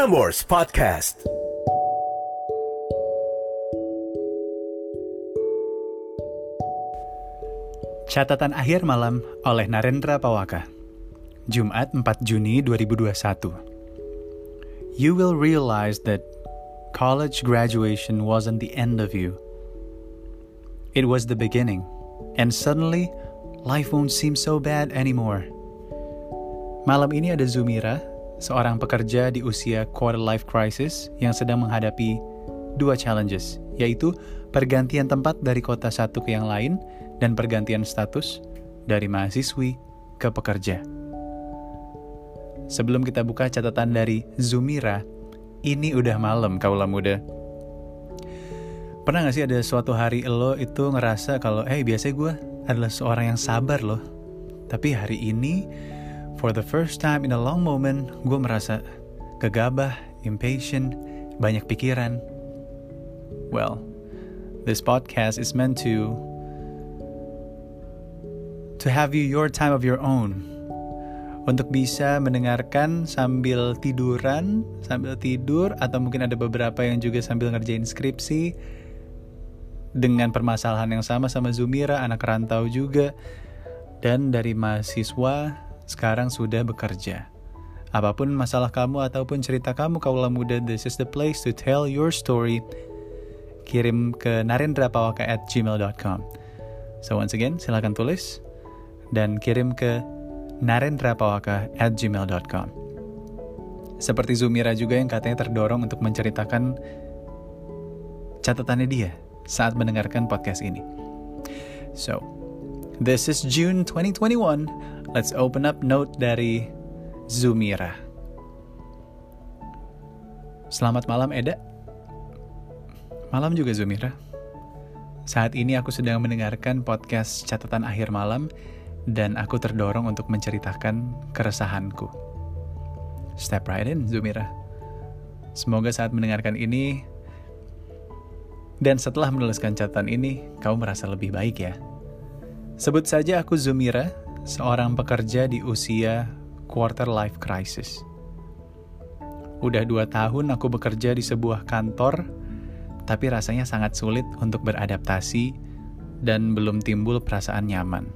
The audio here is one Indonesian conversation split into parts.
Prambors Podcast. Catatan akhir malam oleh Narendra Pawaka. Jumat 4 Juni 2021. You will realize that college graduation wasn't the end of you. It was the beginning. And suddenly, life won't seem so bad anymore. Malam ini ada Zumira, seorang pekerja di usia quarter life crisis yang sedang menghadapi dua challenges, yaitu pergantian tempat dari kota satu ke yang lain dan pergantian status dari mahasiswi ke pekerja. Sebelum kita buka catatan dari Zumira, ini udah malam kaulah muda. Pernah gak sih ada suatu hari lo itu ngerasa kalau, eh biasanya gue adalah seorang yang sabar loh. Tapi hari ini, for the first time in a long moment, gue merasa gegabah, impatient, banyak pikiran. Well, this podcast is meant to to have you your time of your own. Untuk bisa mendengarkan sambil tiduran, sambil tidur, atau mungkin ada beberapa yang juga sambil ngerjain skripsi dengan permasalahan yang sama sama Zumira, anak rantau juga, dan dari mahasiswa sekarang sudah bekerja. Apa pun masalah kamu ataupun cerita kamu kaulah muda, this is the place to tell your story. Kirim ke narendrapawaka at gmail.com. So once again, silahkan tulis dan kirim ke narendrapawaka at gmail.com. Seperti Zumira juga yang katanya terdorong untuk menceritakan catatannya dia saat mendengarkan podcast ini. So, this is June 2021. Let's open up note dari Zumira. Selamat malam Eda. Malam juga Zumira. Saat ini aku sedang mendengarkan podcast catatan akhir malam dan aku terdorong untuk menceritakan keresahanku. Step right in, Zumira. Semoga saat mendengarkan ini dan setelah menuliskan catatan ini, kau merasa lebih baik ya. Sebut saja aku Zumira, seorang pekerja di usia quarter life crisis. Udah dua tahun aku bekerja di sebuah kantor, tapi rasanya sangat sulit untuk beradaptasi dan belum timbul perasaan nyaman.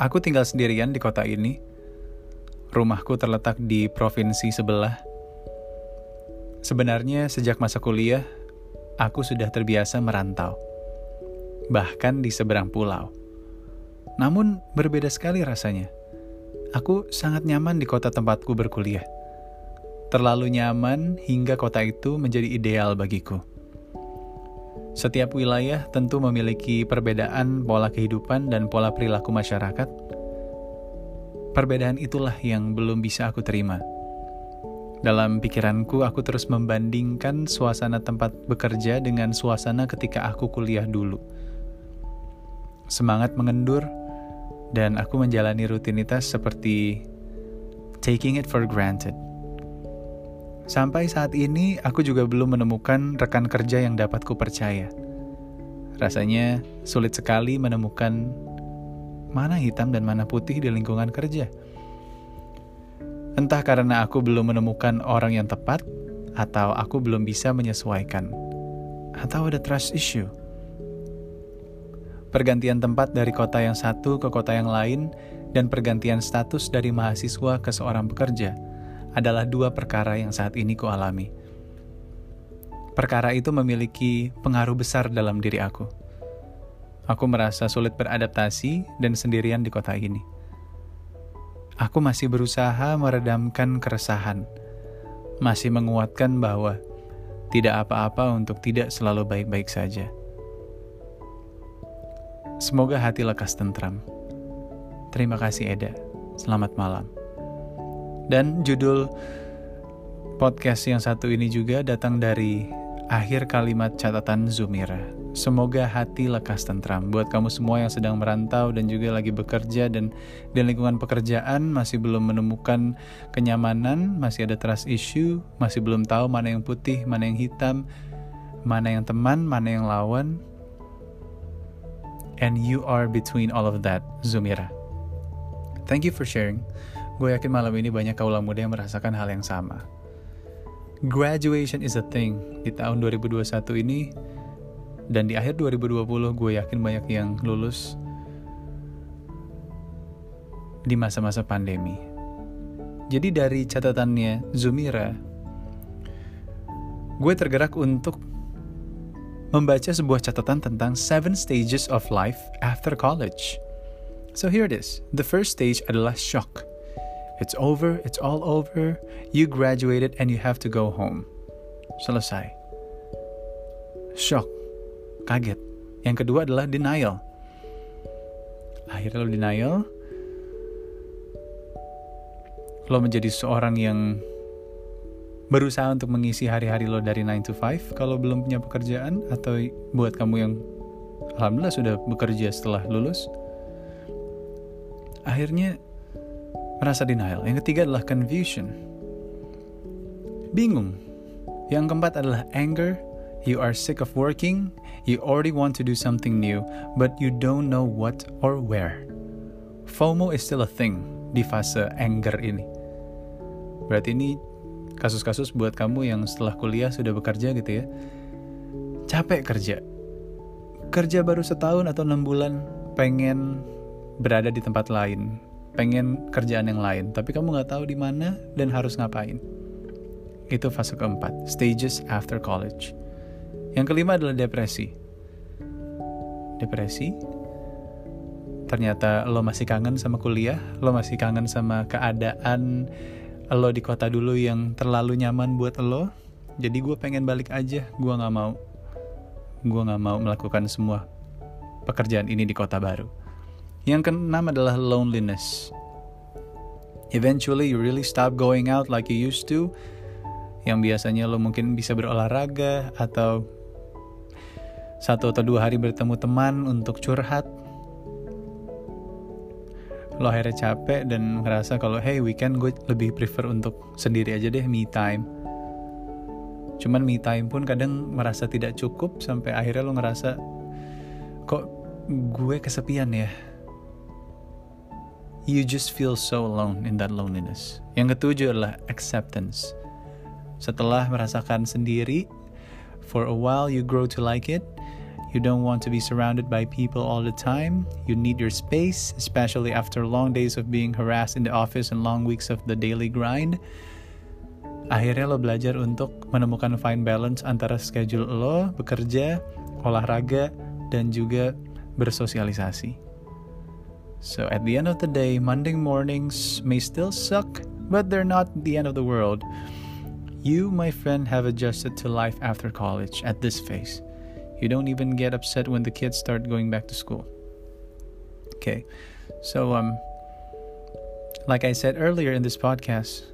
Aku tinggal sendirian di kota ini. Rumahku terletak di provinsi sebelah. Sebenarnya sejak masa kuliah, aku sudah terbiasa merantau. Bahkan di seberang pulau. Namun berbeda sekali rasanya. Aku sangat nyaman di kota tempatku berkuliah. Terlalu nyaman hingga kota itu menjadi ideal bagiku. Setiap wilayah tentu memiliki perbedaan pola kehidupan dan pola perilaku masyarakat. Perbedaan itulah yang belum bisa aku terima. Dalam pikiranku, aku terus membandingkan suasana tempat bekerja dengan suasana ketika aku kuliah dulu. Semangat mengendur, dan aku menjalani rutinitas seperti taking it for granted. Sampai saat ini, aku juga belum menemukan rekan kerja yang dapat kupercaya. Rasanya sulit sekali menemukan mana hitam dan mana putih di lingkungan kerja. Entah karena aku belum menemukan orang yang tepat, atau aku belum bisa menyesuaikan, atau ada trust issue. Pergantian tempat dari kota yang satu ke kota yang lain, dan pergantian status dari mahasiswa ke seorang pekerja – adalah dua perkara yang saat ini kualami. Perkara itu memiliki pengaruh besar dalam diri aku. Aku merasa sulit beradaptasi dan sendirian di kota ini. Aku masih berusaha meredamkan keresahan, masih menguatkan bahwa tidak apa-apa untuk tidak selalu baik-baik saja. Semoga hati lekas tentram. Terima kasih, Eda. Selamat malam. Dan judul podcast yang satu ini juga datang dari akhir kalimat catatan Zumira. Semoga hati lekas tentram buat kamu semua yang sedang merantau dan juga lagi bekerja dan di lingkungan pekerjaan masih belum menemukan kenyamanan, masih ada trust issue, masih belum tahu mana yang putih, mana yang hitam, mana yang teman, mana yang lawan. And you are between all of that, Zumira. Thank you for sharing. gue yakin malam ini banyak kaulah muda yang merasakan hal yang sama. Graduation is a thing di tahun 2021 ini dan di akhir 2020 gue yakin banyak yang lulus di masa-masa pandemi. Jadi dari catatannya Zumira, gue tergerak untuk membaca sebuah catatan tentang seven stages of life after college. So here it is. The first stage adalah shock. It's over, it's all over. You graduated and you have to go home. Selesai. Shock. Kaget. Yang kedua adalah denial. Akhirnya lo denial. Lo menjadi seorang yang berusaha untuk mengisi hari-hari lo dari 9 to 5 kalau belum punya pekerjaan atau buat kamu yang alhamdulillah sudah bekerja setelah lulus akhirnya merasa denial. Yang ketiga adalah confusion. Bingung. Yang keempat adalah anger. You are sick of working. You already want to do something new but you don't know what or where. FOMO is still a thing di fase anger ini. Berarti ini kasus-kasus buat kamu yang setelah kuliah sudah bekerja gitu ya. Capek kerja. Kerja baru setahun atau enam bulan pengen berada di tempat lain. Pengen kerjaan yang lain tapi kamu nggak tahu di mana dan harus ngapain. Itu fase keempat stages after college. Yang kelima adalah depresi. Depresi? Ternyata lo masih kangen sama kuliah lo masih kangen sama keadaan lo di kota dulu yang terlalu nyaman buat lo jadi gue pengen balik aja. Gue nggak mau. Gue nggak mau melakukan semua pekerjaan ini di kota baru. Yang keenam adalah loneliness. Eventually you really stop going out like you used to. Yang biasanya lo mungkin bisa berolahraga atau satu atau dua hari bertemu teman untuk curhat lo akhirnya capek dan ngerasa kalau hey weekend gue lebih prefer untuk sendiri aja deh me time. Cuman me time pun kadang merasa tidak cukup sampai akhirnya lo ngerasa kok gue kesepian ya? You just feel so alone in that loneliness. Yang ketujuh adalah acceptance. Setelah merasakan sendiri for a while you grow to like it You don't want to be surrounded by people all the time. You need your space, especially after long days of being harassed in the office and long weeks of the daily grind. Akhirnya lo belajar untuk menemukan fine balance antara schedule lo, bekerja, olahraga, dan juga bersosialisasi. So at the end of the day, Monday mornings may still suck, but they're not the end of the world. You, my friend, have adjusted to life after college at this phase. You don't even get upset when the kids start going back to school. Okay. So um like I said earlier in this podcast,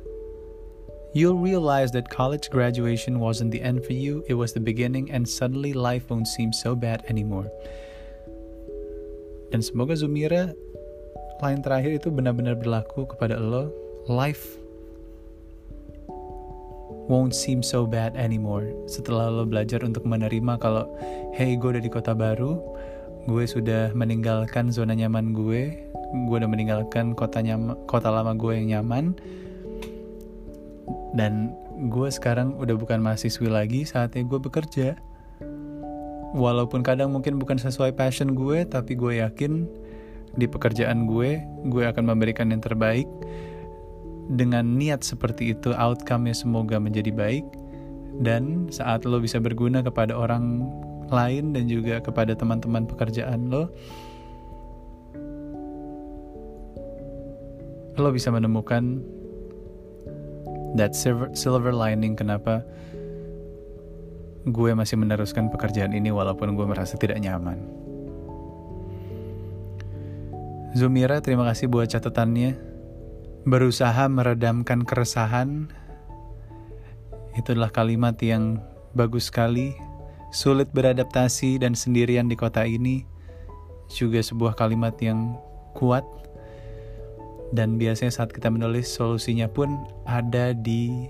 you'll realize that college graduation wasn't the end for you, it was the beginning and suddenly life won't seem so bad anymore. Dan semoga Zumira line terakhir itu benar-benar berlaku kepada lo. Life won't seem so bad anymore. Setelah lo belajar untuk menerima kalau hey gue udah di kota baru gue sudah meninggalkan zona nyaman gue gue udah meninggalkan kota nyama, kota lama gue yang nyaman dan gue sekarang udah bukan mahasiswi lagi saatnya gue bekerja. Walaupun kadang mungkin bukan sesuai passion gue tapi gue yakin di pekerjaan gue gue akan memberikan yang terbaik dengan niat seperti itu outcome-nya semoga menjadi baik. Dan saat lo bisa berguna kepada orang lain dan juga kepada teman-teman pekerjaan lo lo bisa menemukan that silver, silver lining kenapa gue masih meneruskan pekerjaan ini walaupun gue merasa tidak nyaman. Zumira terima kasih buat catatannya berusaha meredamkan keresahan itu adalah kalimat yang bagus sekali. Sulit beradaptasi dan sendirian di kota ini juga sebuah kalimat yang kuat. Dan biasanya saat kita menulis solusinya pun ada di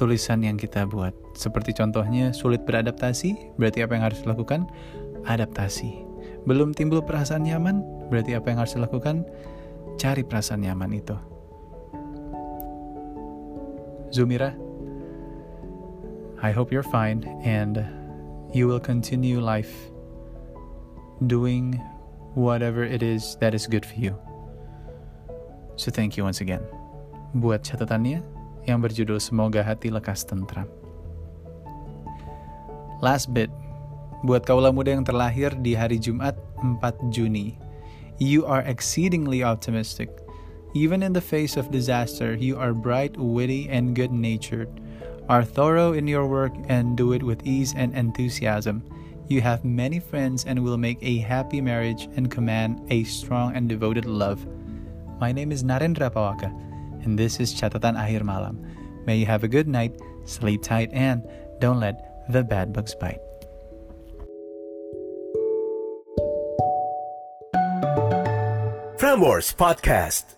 tulisan yang kita buat. Seperti contohnya sulit beradaptasi, berarti apa yang harus dilakukan? Adaptasi. Belum timbul perasaan nyaman, berarti apa yang harus dilakukan? Cari perasaan nyaman itu. Zumira, I hope you're fine and you will continue life doing whatever it is that is good for you. So thank you once again. Buat catatannya yang berjudul Semoga Hati Lekas Tentram. Last bit, buat kaulah muda yang terlahir di hari Jumat 4 Juni. You are exceedingly optimistic. Even in the face of disaster, you are bright, witty, and good natured. Are thorough in your work and do it with ease and enthusiasm. You have many friends and will make a happy marriage and command a strong and devoted love. My name is Narendra Pawaka, and this is Catatan Akhir Malam. May you have a good night, sleep tight, and don't let the bad bugs bite. Frameworks Podcast.